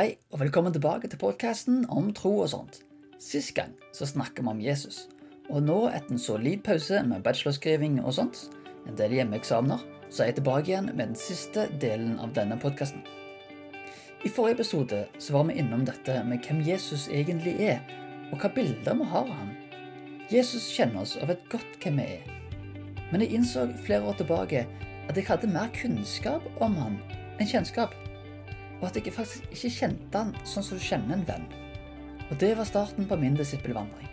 Hei, og velkommen tilbake til podkasten om tro og sånt. Sist gang så snakka vi om Jesus, og nå, etter en solid pause med bachelorskriving og sånt, en del hjemmeeksamener, så er jeg tilbake igjen med den siste delen av denne podkasten. I forrige episode så var vi innom dette med hvem Jesus egentlig er, og hva bilder vi har av ham. Jesus kjenner oss og vet godt hvem vi er. Men jeg innså flere år tilbake at jeg hadde mer kunnskap om ham enn kjennskap og at jeg faktisk ikke kjente han sånn som du kjenner en venn. Og det var starten på min disippelvandring.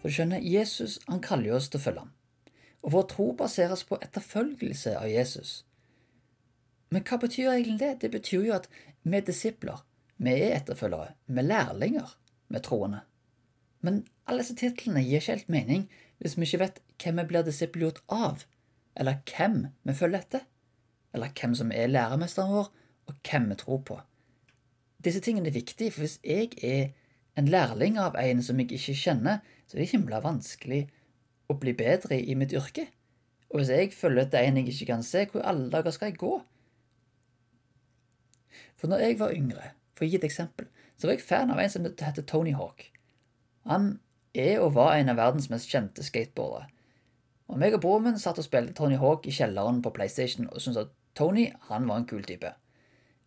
For du skjønner, Jesus han kaller oss til å følge ham. Og vår tro baseres på etterfølgelse av Jesus. Men hva betyr egentlig det? Det betyr jo at vi er disipler, vi er etterfølgere, vi er lærlinger, vi er troende. Men alle disse titlene gir ikke helt mening hvis vi ikke vet hvem vi blir disippelgjort av, eller hvem vi følger etter, eller hvem som er læremesteren vår, og hvem vi tror på. Disse tingene er viktige, for hvis jeg er en lærling av en som jeg ikke kjenner, så er det himla vanskelig å bli bedre i mitt yrke. Og hvis jeg følger etter en jeg ikke kan se, hvor i alle dager skal jeg gå? For når jeg var yngre, for å gi et eksempel, så var jeg fan av en som heter Tony Hawk. Han er og var en av verdens mest kjente skateboardere. Og meg og broren min satt og spilte Tony Hawk i kjelleren på PlayStation og syntes at Tony han var en kul type.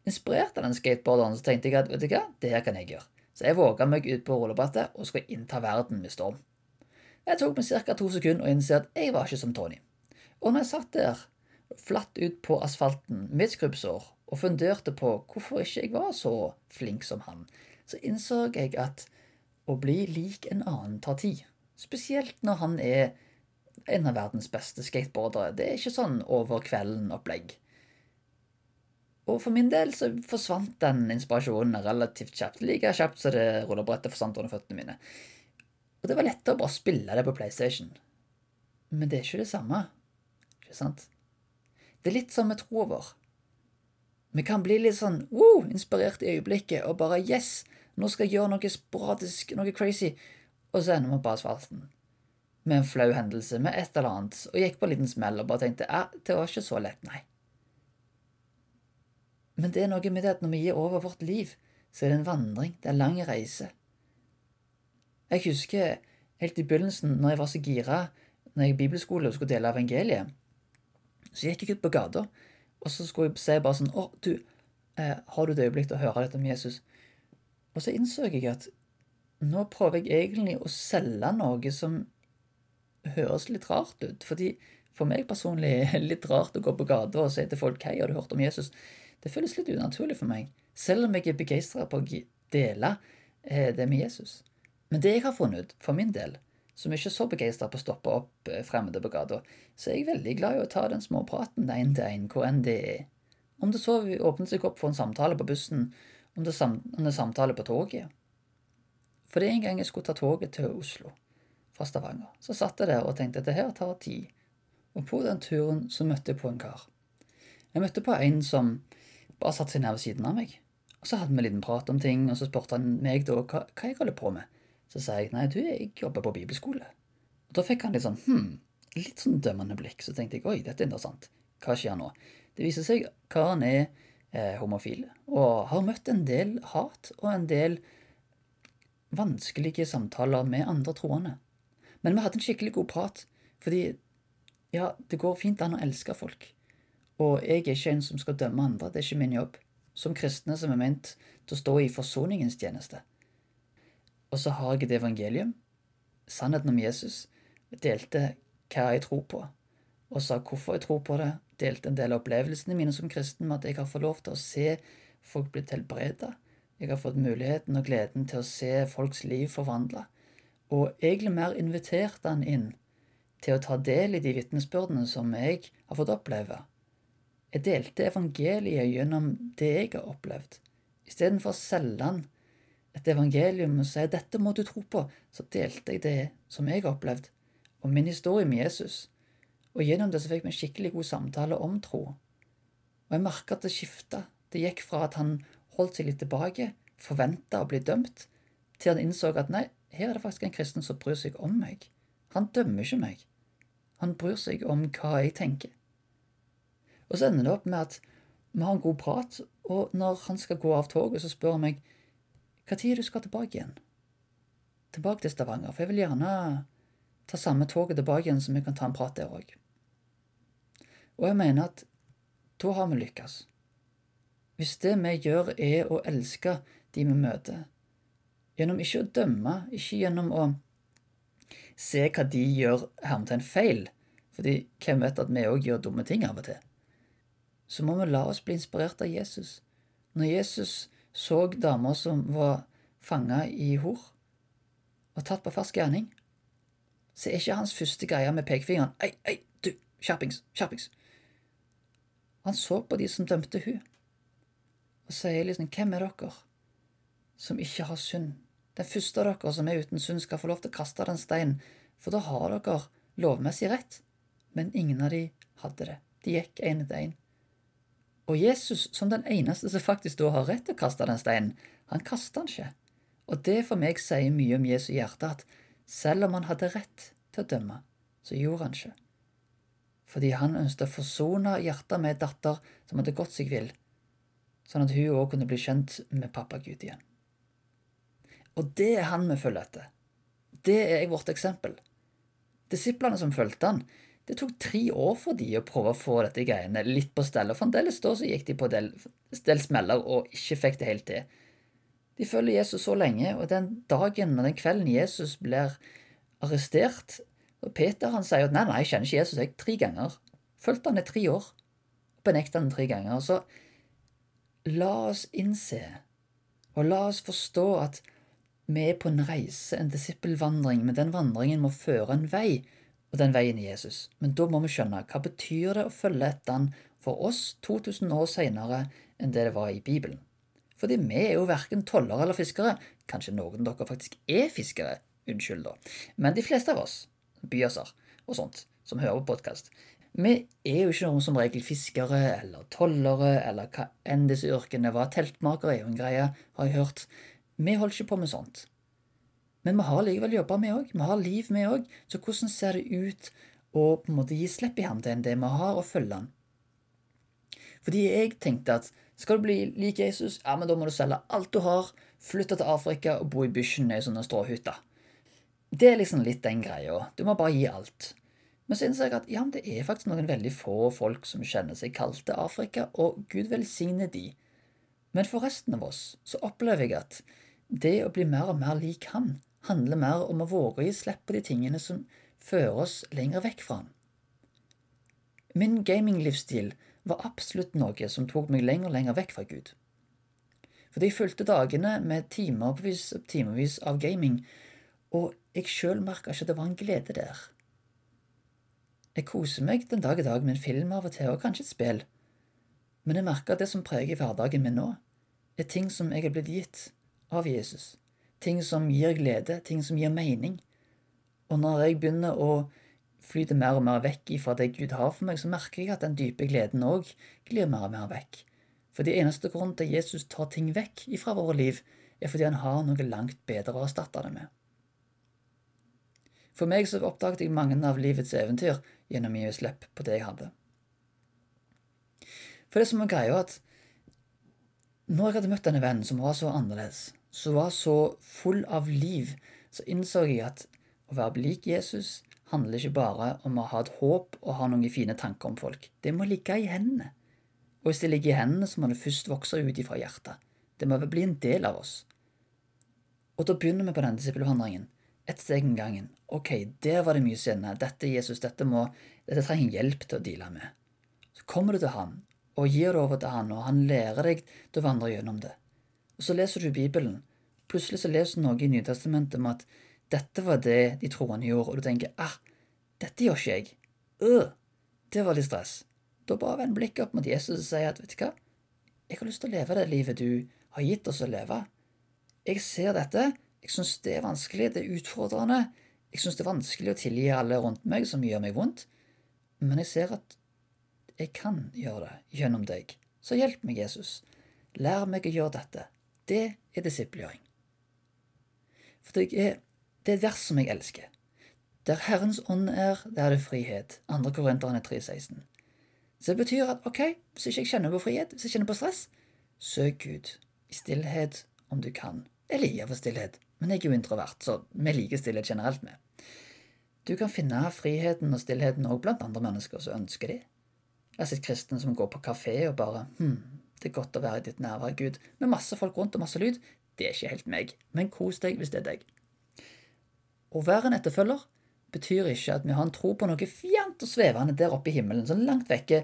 Inspirert av den skateboarderen så tenkte jeg at vet du hva, det her kan jeg gjøre. Så jeg våga meg ut på rullebrettet og skulle innta verden med storm. Jeg tok meg ca. to sekunder og innså at jeg var ikke som Tony. Og når jeg satt der, flatt ut på asfalten med skrubbsår, og funderte på hvorfor ikke jeg var så flink som han, så innså jeg at å bli lik en annen tar tid. Spesielt når han er en av verdens beste skateboardere. Det er ikke sånn over kvelden-opplegg. Og for min del så forsvant den inspirasjonen relativt kjapt. Like kjapt som det rullebrettet forsvant under føttene mine. Og det var lettere å bare spille det på PlayStation. Men det er ikke det samme. Ikke sant? Det er litt som med troa vår. Vi kan bli litt sånn wow, inspirert i øyeblikket og bare yes, nå skal jeg gjøre noe sporadisk, noe crazy, og så ender vi på asfalten. Med en flau hendelse, med et eller annet, og gikk på en liten smell og bare tenkte ja, det var ikke så lett, nei. Men det er noe med det at når vi gir over vårt liv, så er det en vandring. Det er en lang reise. Jeg husker helt i begynnelsen, når jeg var så gira når jeg i bibelskole og skulle dele evangeliet, så gikk jeg ut på gata, og så skulle jeg se bare sånn Å, du, eh, har du et øyeblikk til å høre dette om Jesus? Og så innså jeg at nå prøver jeg egentlig å selge noe som høres litt rart ut. Fordi for meg personlig er det litt rart å gå på gata og si til folk Hei, har du hørt om Jesus? Det føles litt unaturlig for meg, selv om jeg er begeistra på å dele eh, det med Jesus. Men det jeg har funnet ut, for min del, som ikke er så begeistra på å stoppe opp eh, fremmede på gata, så er jeg veldig glad i å ta den småpraten én til én, hvor enn det er. Om det så åpner seg opp for en samtale på bussen, om det, sam om er samtale på toget. For det er en gang jeg skulle ta toget til Oslo fra Stavanger, så satt jeg der og tenkte at det her tar tid. Og på den turen så møtte jeg på en kar. Jeg møtte på en som bare satte seg ned ved siden av meg. Og så hadde vi en liten prat om ting, og så spurte han meg da hva, hva jeg holder på med. Så sa jeg nei, du, jeg jobber på bibelskole. Og da fikk han litt sånn hm, litt sånn dømmende blikk. Så tenkte jeg oi, dette er interessant. Hva skjer nå? Det viser seg karen er eh, homofil og har møtt en del hat og en del vanskelige samtaler med andre troende. Men vi hadde en skikkelig god prat, fordi ja, det går fint an å elske folk. Og jeg er ikke en som skal dømme andre, det er ikke min jobb. Som kristne som er ment til å stå i forsoningens tjeneste. Og så har jeg et evangelium, sannheten om Jesus, delte hva jeg tror på, og sa hvorfor jeg tror på det, delte en del av opplevelsene mine som kristen med at jeg har fått lov til å se folk bli helbreda, jeg har fått muligheten og gleden til å se folks liv forvandla, og egentlig mer invitert han inn til å ta del i de vitnesbyrdene som jeg har fått oppleve jeg delte evangeliet gjennom det jeg har opplevd. Istedenfor å selge han et evangelium og si 'dette må du tro på', så delte jeg det som jeg har opplevd, om min historie med Jesus. Og gjennom det så fikk vi en skikkelig god samtale om tro. Og jeg merka at det skifta. Det gikk fra at han holdt seg litt tilbake, forventa å bli dømt, til han innså at nei, her er det faktisk en kristen som bryr seg om meg. Han dømmer ikke meg. Han bryr seg om hva jeg tenker. Og så ender det opp med at vi har en god prat, Og når han skal gå av toget, så spør han meg tid du skal tilbake igjen. Tilbake til Stavanger, for jeg vil gjerne ta samme toget tilbake igjen, så vi kan ta en prat der òg. Og jeg mener at da har vi lykkes. Hvis det vi gjør, er å elske de vi møter, gjennom ikke å dømme, ikke gjennom å se hva de gjør hermetegn feil, fordi hvem vet at vi òg gjør dumme ting av og til, så må vi la oss bli inspirert av Jesus. Når Jesus så damer som var fanga i hor, og tatt på fersk gjerning, så er ikke hans første greie med pekefingeren Ei, ei, du, skjerpings, skjerpings. Han så på de som dømte hun, og sier liksom, hvem er dere som ikke har synd? Den første av dere som er uten synd, skal få lov til å kaste den steinen, for da har dere lovmessig rett. Men ingen av de hadde det. De gikk én etter én. Og Jesus, som den eneste som faktisk da har rett til å kaste den steinen, han kaster den ikke. Og det for meg sier mye om Jesu hjerte, at selv om han hadde rett til å dømme, så gjorde han ikke. Fordi han ønsket å forsone hjertet med datter som hadde gått seg vill, sånn at hun òg kunne bli kjent med pappa Gud igjen. Og det er han vi følger etter. Det er vårt eksempel. Disiplene som fulgte han, det tok tre år for de å prøve å få dette greiene litt på stell, og fremdeles da så gikk de på del, del smeller og ikke fikk det helt til. De følger Jesus så lenge, og den dagen og den kvelden Jesus blir arrestert og Peter han sier at nei, nei, jeg kjenner ikke Jesus jeg tre ganger. Fulgte han i tre år. og Benekta han tre ganger. Så la oss innse, og la oss forstå at vi er på en reise, en disippelvandring, men den vandringen må føre en vei, og den veien Jesus. Men da må vi skjønne hva betyr det å følge etter han for oss 2000 år senere enn det det var i Bibelen. Fordi vi er jo verken tollere eller fiskere. Kanskje noen av dere faktisk er fiskere. Unnskyld, da. Men de fleste av oss, byaser og sånt, som hører på podkast, vi er jo ikke noen som regel fiskere eller tollere eller hva enn disse yrkene var. Teltmaker er jo en greie, har jeg hørt. Vi holder ikke på med sånt. Men vi har likevel jobber, vi òg. Vi har liv, vi òg. Så hvordan ser det ut å på en måte gi slipp i ham til det vi har, og følge han? Fordi jeg tenkte at skal du bli lik Jesus, ja, men da må du selge alt du har, flytte til Afrika og bo i bysjen i sånne stråhytter. Det er liksom litt den greia. Du må bare gi alt. Men så innser jeg at ja, det er faktisk noen veldig få folk som kjenner seg kalt til Afrika, og Gud velsigne de. Men for resten av oss så opplever jeg at det å bli mer og mer lik Han handler mer om å våge å gi slipp på de tingene som fører oss lenger vekk fra Han. Min gaminglivsstil var absolutt noe som tok meg lenger og lenger vekk fra Gud. Fordi jeg fulgte dagene med timevis og timevis av gaming, og jeg sjøl merka ikke at det var en glede der. Jeg koser meg den dag i dag med en film av og til, og kanskje et spill, men jeg merker at det som preger hverdagen min nå, er ting som jeg er blitt gitt av Jesus ting som gir glede, ting som gir mening. Og når jeg begynner å flyte mer og mer vekk ifra det Gud har for meg, så merker jeg at den dype gleden òg glir mer og mer vekk. For det eneste grunnen til at Jesus tar ting vekk ifra våre liv, er fordi han har noe langt bedre å erstatte det med. For meg så oppdaget jeg mange av livets eventyr gjennom å gi slipp på det jeg hadde. For det som er greia, at når jeg hadde møtt denne vennen som var så annerledes, som var så full av liv, så innså jeg at å være lik Jesus handler ikke bare om å ha et håp og ha noen fine tanker om folk. Det må ligge i hendene. Og hvis det ligger i hendene, så må det først vokse ut ifra hjertet. Det må bli en del av oss. Og da begynner vi på denne disippelvandringen. Ett steg om gangen. Ok, der var det mye sinne. Dette Jesus, dette, må, dette trenger hjelp til å deale med. Så kommer du til han, og gir det over til han, og han lærer deg til å vandre gjennom det. Og så leser du Bibelen. Plutselig så leser du noe i Nytestamentet om at dette var det de troende gjorde, og du tenker ah, dette gjør ikke jeg. Øh, det var litt stress. Da bare vend blikket opp mot Jesus og si at vet du hva, jeg har lyst til å leve det livet du har gitt oss å leve. Jeg ser dette, jeg syns det er vanskelig, det er utfordrende, jeg syns det er vanskelig å tilgi alle rundt meg som gjør meg vondt, men jeg ser at jeg kan gjøre det gjennom deg. Så hjelp meg, Jesus. Lær meg å gjøre dette. Det er disippelgjøring. For det er, det er et vers som jeg elsker. Der Herrens ånd er, der er det frihet. 2. Korinterne 3,16. Så det betyr at ok, hvis ikke jeg kjenner på frihet, hvis jeg kjenner på stress, søk Gud i stillhet om du kan. Jeg liker for stillhet, men jeg er jo introvert, så vi liker stillhet generelt med. Du kan finne friheten og stillheten òg blant andre mennesker som ønsker det. Jeg har sett kristne som går på kafé og bare hm, det er godt å være i ditt nærvær, Gud, med masse folk rundt og masse lyd. Det er ikke helt meg, men kos deg hvis det er deg. Å være en etterfølger betyr ikke at vi har en tro på noe fjernt og svevende der oppe i himmelen, sånn langt vekke,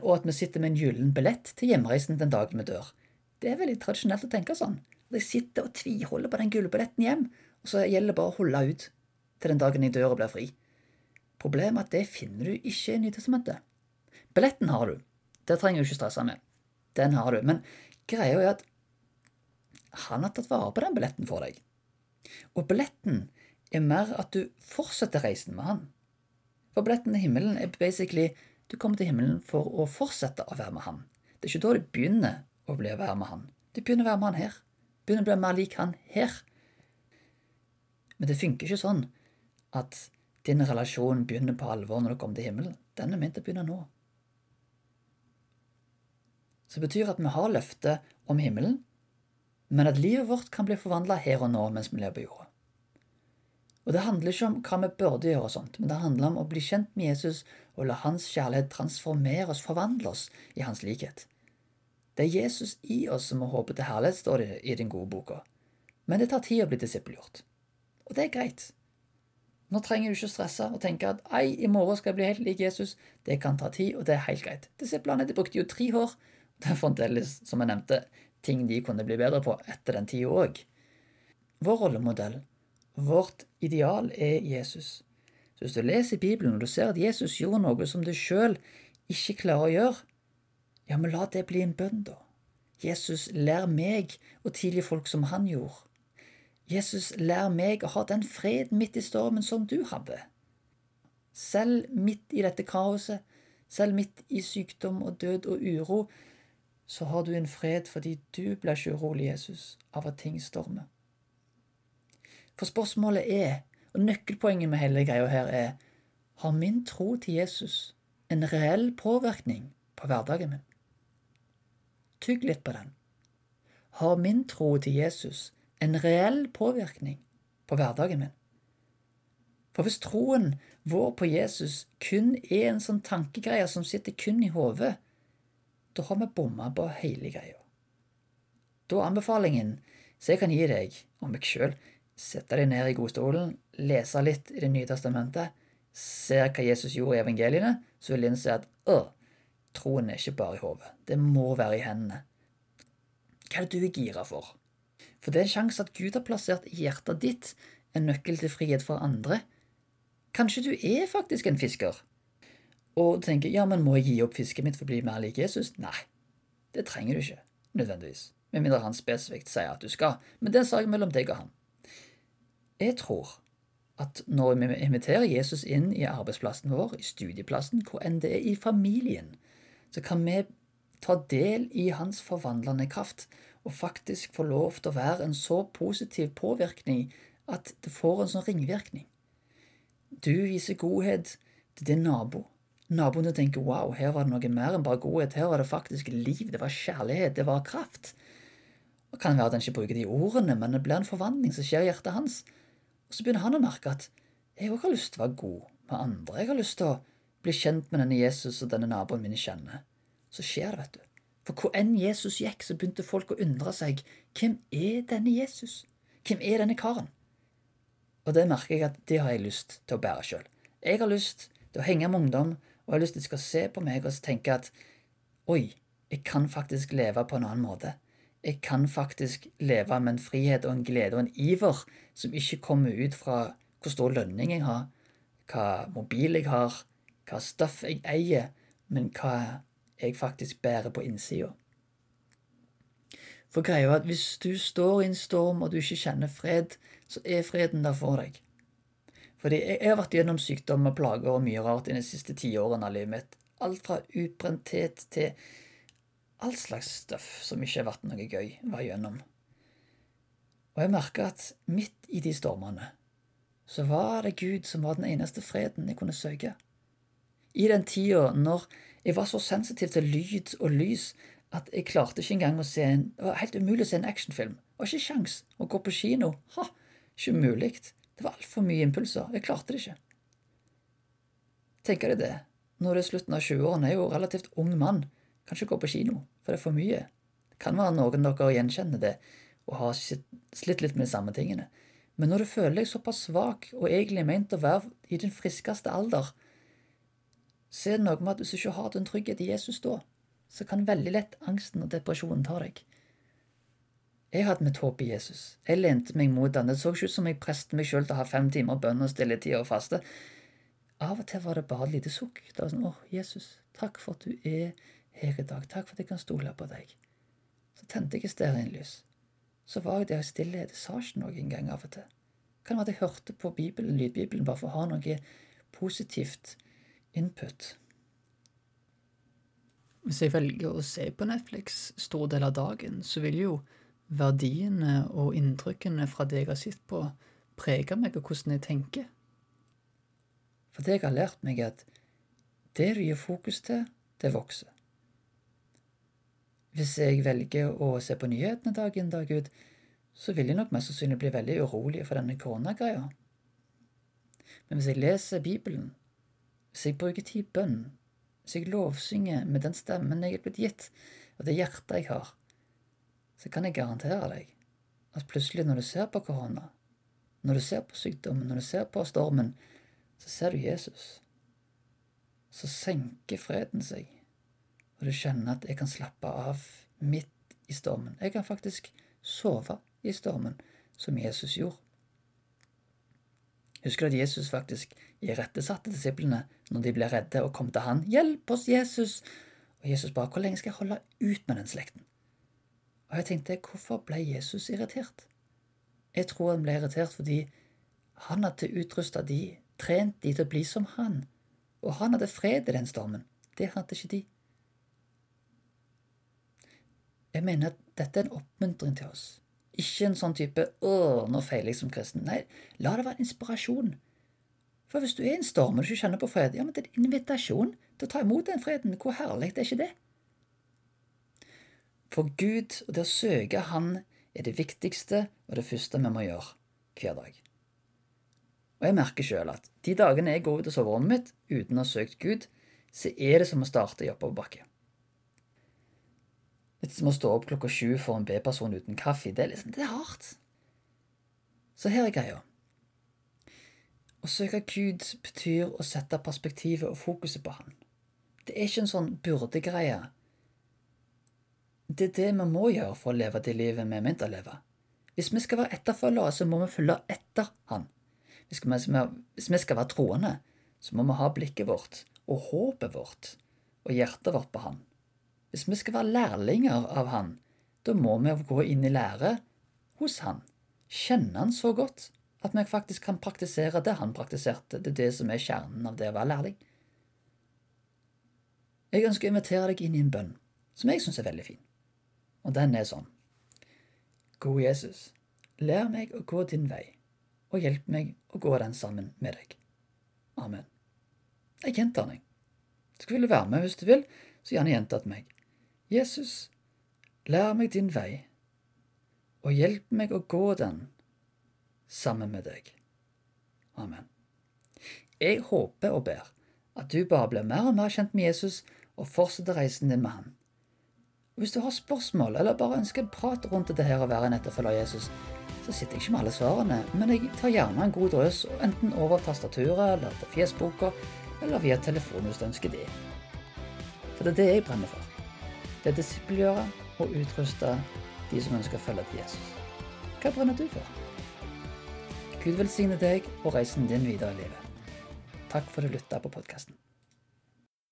og at vi sitter med en gyllen billett til hjemreisen den dagen vi dør. Det er veldig tradisjonelt å tenke sånn. At jeg sitter og tviholder på den gullbilletten hjem, og så gjelder det bare å holde ut til den dagen jeg dør og blir fri. Problemet er at det finner du ikke i Nytestamentet. Billetten har du. Det trenger du ikke stresse med. Den har du. Men greia er at han har tatt vare på den billetten for deg. Og billetten er mer at du fortsetter reisen med han. For billetten til himmelen er basically du kommer til himmelen for å fortsette å være med han. Det er ikke da du begynner å bli å være med han. Du begynner å være med han her. Begynner å bli mer lik han her. Men det funker ikke sånn at din relasjon begynner på alvor når du kommer til himmelen. Den er ment å begynne nå. Det betyr at vi har løftet om himmelen, men at livet vårt kan bli forvandla her og nå mens vi lever på jorda. Og Det handler ikke om hva vi burde gjøre, og sånt, men det handler om å bli kjent med Jesus og la hans kjærlighet transformere oss, forvandle oss i hans likhet. Det er Jesus i oss som må håpe til herlighet, står det i den gode boka. Men det tar tid å bli disippelgjort. Og det er greit. Nå trenger du ikke stresse og tenke at ei, i morgen skal jeg bli helt lik Jesus. Det kan ta tid, og det er helt greit. Disiplene de brukte jo tre år. Det er fremdeles, som jeg nevnte, ting de kunne bli bedre på etter den tida òg. Vår rollemodell Vårt ideal er Jesus. Så hvis du leser Bibelen og du ser at Jesus gjorde noe som du sjøl ikke klarer å gjøre, ja, men la det bli en bønn, da. Jesus, lær meg å tilgi folk som han gjorde. Jesus, lær meg å ha den freden midt i stormen som du hadde. Selv midt i dette kaoset, selv midt i sykdom og død og uro, så har du en fred fordi du blir ikke urolig, Jesus, av at ting stormer. For spørsmålet er, og nøkkelpoenget med hele greia her er, har min tro til Jesus en reell påvirkning på hverdagen min? Tygg litt på den. Har min tro til Jesus en reell påvirkning på hverdagen min? For hvis troen vår på Jesus kun er en sånn tankegreie som sitter kun i hodet, da har vi bomma på hele greia. Da anbefalingen som jeg kan gi deg, og meg sjøl, sette deg ned i godstolen, lese litt i Det nye testamentet, se hva Jesus gjorde i evangeliene, så vil innse at å, troen er ikke bare i hodet. Det må være i hendene. Hva er det du er gira for? For det er en sjanse at Gud har plassert i hjertet ditt en nøkkel til frihet for andre. Kanskje du er faktisk en fisker, og du tenker ja, men må jeg gi opp fisket mitt for å bli mer lik Jesus? Nei, det trenger du ikke nødvendigvis, med mindre han spesifikt sier at du skal, men det er en sak mellom deg og han. Jeg tror at når vi inviterer Jesus inn i arbeidsplassen vår, i studieplassen, hvor enn det er i familien, så kan vi ta del i hans forvandlende kraft og faktisk få lov til å være en så positiv påvirkning at det får en sånn ringvirkning. Du viser godhet til din nabo. Naboen tenker wow, her var det noe mer enn bare godhet, her var det faktisk liv, det var kjærlighet, det var kraft. Det kan være at han ikke bruker de ordene, men det blir en forvandling som skjer i hjertet hans. Og så begynner han å merke at jeg òg har lyst til å være god med andre. Jeg har lyst til å bli kjent med denne Jesus og denne naboen min jeg kjenner. Så skjer det, vet du. For hvor enn Jesus gikk, så begynte folk å undre seg hvem er denne Jesus? Hvem er denne karen? Og det merker jeg at det har jeg lyst til å bære sjøl. Jeg har lyst til å henge med ungdom, og jeg har lyst til at de skal se på meg og tenke at oi, jeg kan faktisk leve på en annen måte jeg kan faktisk leve med en frihet og en glede og en iver som ikke kommer ut fra hvor stor lønning jeg har, hva mobil jeg har, hva stoff jeg eier, men hva jeg faktisk bærer på innsida. For greia er at hvis du står i en storm og du ikke kjenner fred, så er freden der for deg. Fordi jeg, har vært gjennom sykdom og plager og mye rart i de siste ti årene av livet mitt. Alt fra utbrenthet til all slags stuff som ikke har vært noe gøy å være gjennom. Og jeg merka at midt i de stormene så var det Gud som var den eneste freden jeg kunne søke. I den tida når jeg var så sensitiv til lyd og lys at jeg klarte ikke engang å se en Det var helt umulig å se en actionfilm. Det var ikke sjans å gå på kino. Ha, ikke mulig. Det var altfor mye impulser. Jeg klarte det ikke. Tenker deg det. Når du er slutten av 20-årene, er jo relativt ung mann. Kan ikke gå på kino, for det er for mye. Det kan være noen dere gjenkjenner det og har slitt litt med de samme tingene. Men når du føler deg såpass svak og egentlig ment å være i din friskeste alder, så er det noe med at hvis du ikke har den trygghet i Jesus da, så kan veldig lett angsten og depresjonen ta deg. Jeg hadde mitt håp i Jesus. Jeg lente meg mot han. Det så ikke ut som jeg preste meg sjøl til å ha fem timer bønn og stilletid og faste. Av og til var det bare et lite sukk. Det var sånn Å, Jesus, takk for at du er her i dag. Takk for at jeg kan stole på deg. Så tente jeg stearinlys. Så var jeg der i stillhet. Jeg sa ikke noe engang av og til. Kan være at jeg hørte på Bibelen, lydbibelen bare for å ha noe positivt input. Hvis jeg velger å se på Netflix stor del av dagen, så vil jo verdiene og inntrykkene fra det jeg har sett på, prege meg og hvordan jeg tenker. For det jeg har lært meg, er at det du gir fokus til, det vokser. Hvis jeg velger å se på nyhetene dag inn dag ut, så vil jeg nok mest sannsynlig bli veldig urolig for denne koronagreia. Men hvis jeg leser Bibelen, hvis jeg bruker tid i bønn, hvis jeg lovsynger med den stemmen jeg er blitt gitt, og det hjertet jeg har, så kan jeg garantere deg at plutselig når du ser på korona, når du ser på sykdommen, når du ser på stormen, så ser du Jesus. Så senker freden seg, og du kjenner at jeg kan slappe av midt i stormen. Jeg kan faktisk sove i stormen, som Jesus gjorde. Husker du at Jesus faktisk irettesatte disiplene når de ble redde og kom til han. 'Hjelp oss, Jesus!' Og Jesus bare 'Hvor lenge skal jeg holde ut med den slekten?' Og jeg tenkte, hvorfor ble Jesus irritert? Jeg tror han ble irritert fordi han hadde utrusta de, trent de til å bli som han, og han hadde fred i den stormen. Det hadde ikke de. Jeg mener at dette er en oppmuntring til oss. Ikke en sånn type 'Å, nå feiler jeg som kristen'. Nei, la det være en inspirasjon. For hvis du er i en storm og du ikke kjenner på fred, ja, men det er en invitasjon til å ta imot den freden. Hvor herlig det er ikke det? For Gud og det å søke Han er det viktigste og det første vi må gjøre hver dag. Og jeg merker sjøl at de dagene jeg går ut av soverommet mitt uten å ha søkt Gud, så er det som å starte i oppoverbakke. Litt som å stå opp klokka sju for en B-person uten kaffe. Det er, liksom, det er hardt. Så her er greia. Å søke Gud betyr å sette perspektivet og fokuset på Han. Det er ikke en sånn byrdegreie. Det er det vi må gjøre for å leve det livet vi er ment å leve. Hvis vi skal være etterfølgere, så må vi følge etter Han. Hvis vi skal være troende, så må vi ha blikket vårt og håpet vårt og hjertet vårt på Han. Hvis vi skal være lærlinger av Han, da må vi gå inn i lære hos Han, kjenne Han så godt at vi faktisk kan praktisere det han praktiserte. Det er det som er kjernen av det å være lærling. Jeg ønsker å invitere deg inn i en bønn som jeg syns er veldig fin. Og den er sånn. Gode Jesus, lær meg å gå din vei, og hjelp meg å gå den sammen med deg. Amen. Jeg gjentar den. Skulle du være med hvis du vil, så gjerne gjenta til meg. Jesus, lær meg din vei, og hjelp meg å gå den sammen med deg. Amen. Jeg håper og ber at du bare blir mer og mer kjent med Jesus og fortsetter reisen din med han. Hvis du har spørsmål eller bare ønsker en prat rundt dette her å være en etterfølger av Jesus, så sitter jeg ikke med alle svarene, men jeg tar gjerne en god drøs, enten over tastaturet eller på fjesboka, eller via telefon hvis du ønsker det. For det er det jeg brenner for. Det er disippelgjøre og utruste de som ønsker å følge til Jesus. Hva brenner du for? Gud velsigne deg og reisen din videre i livet. Takk for at du lytta på podkasten.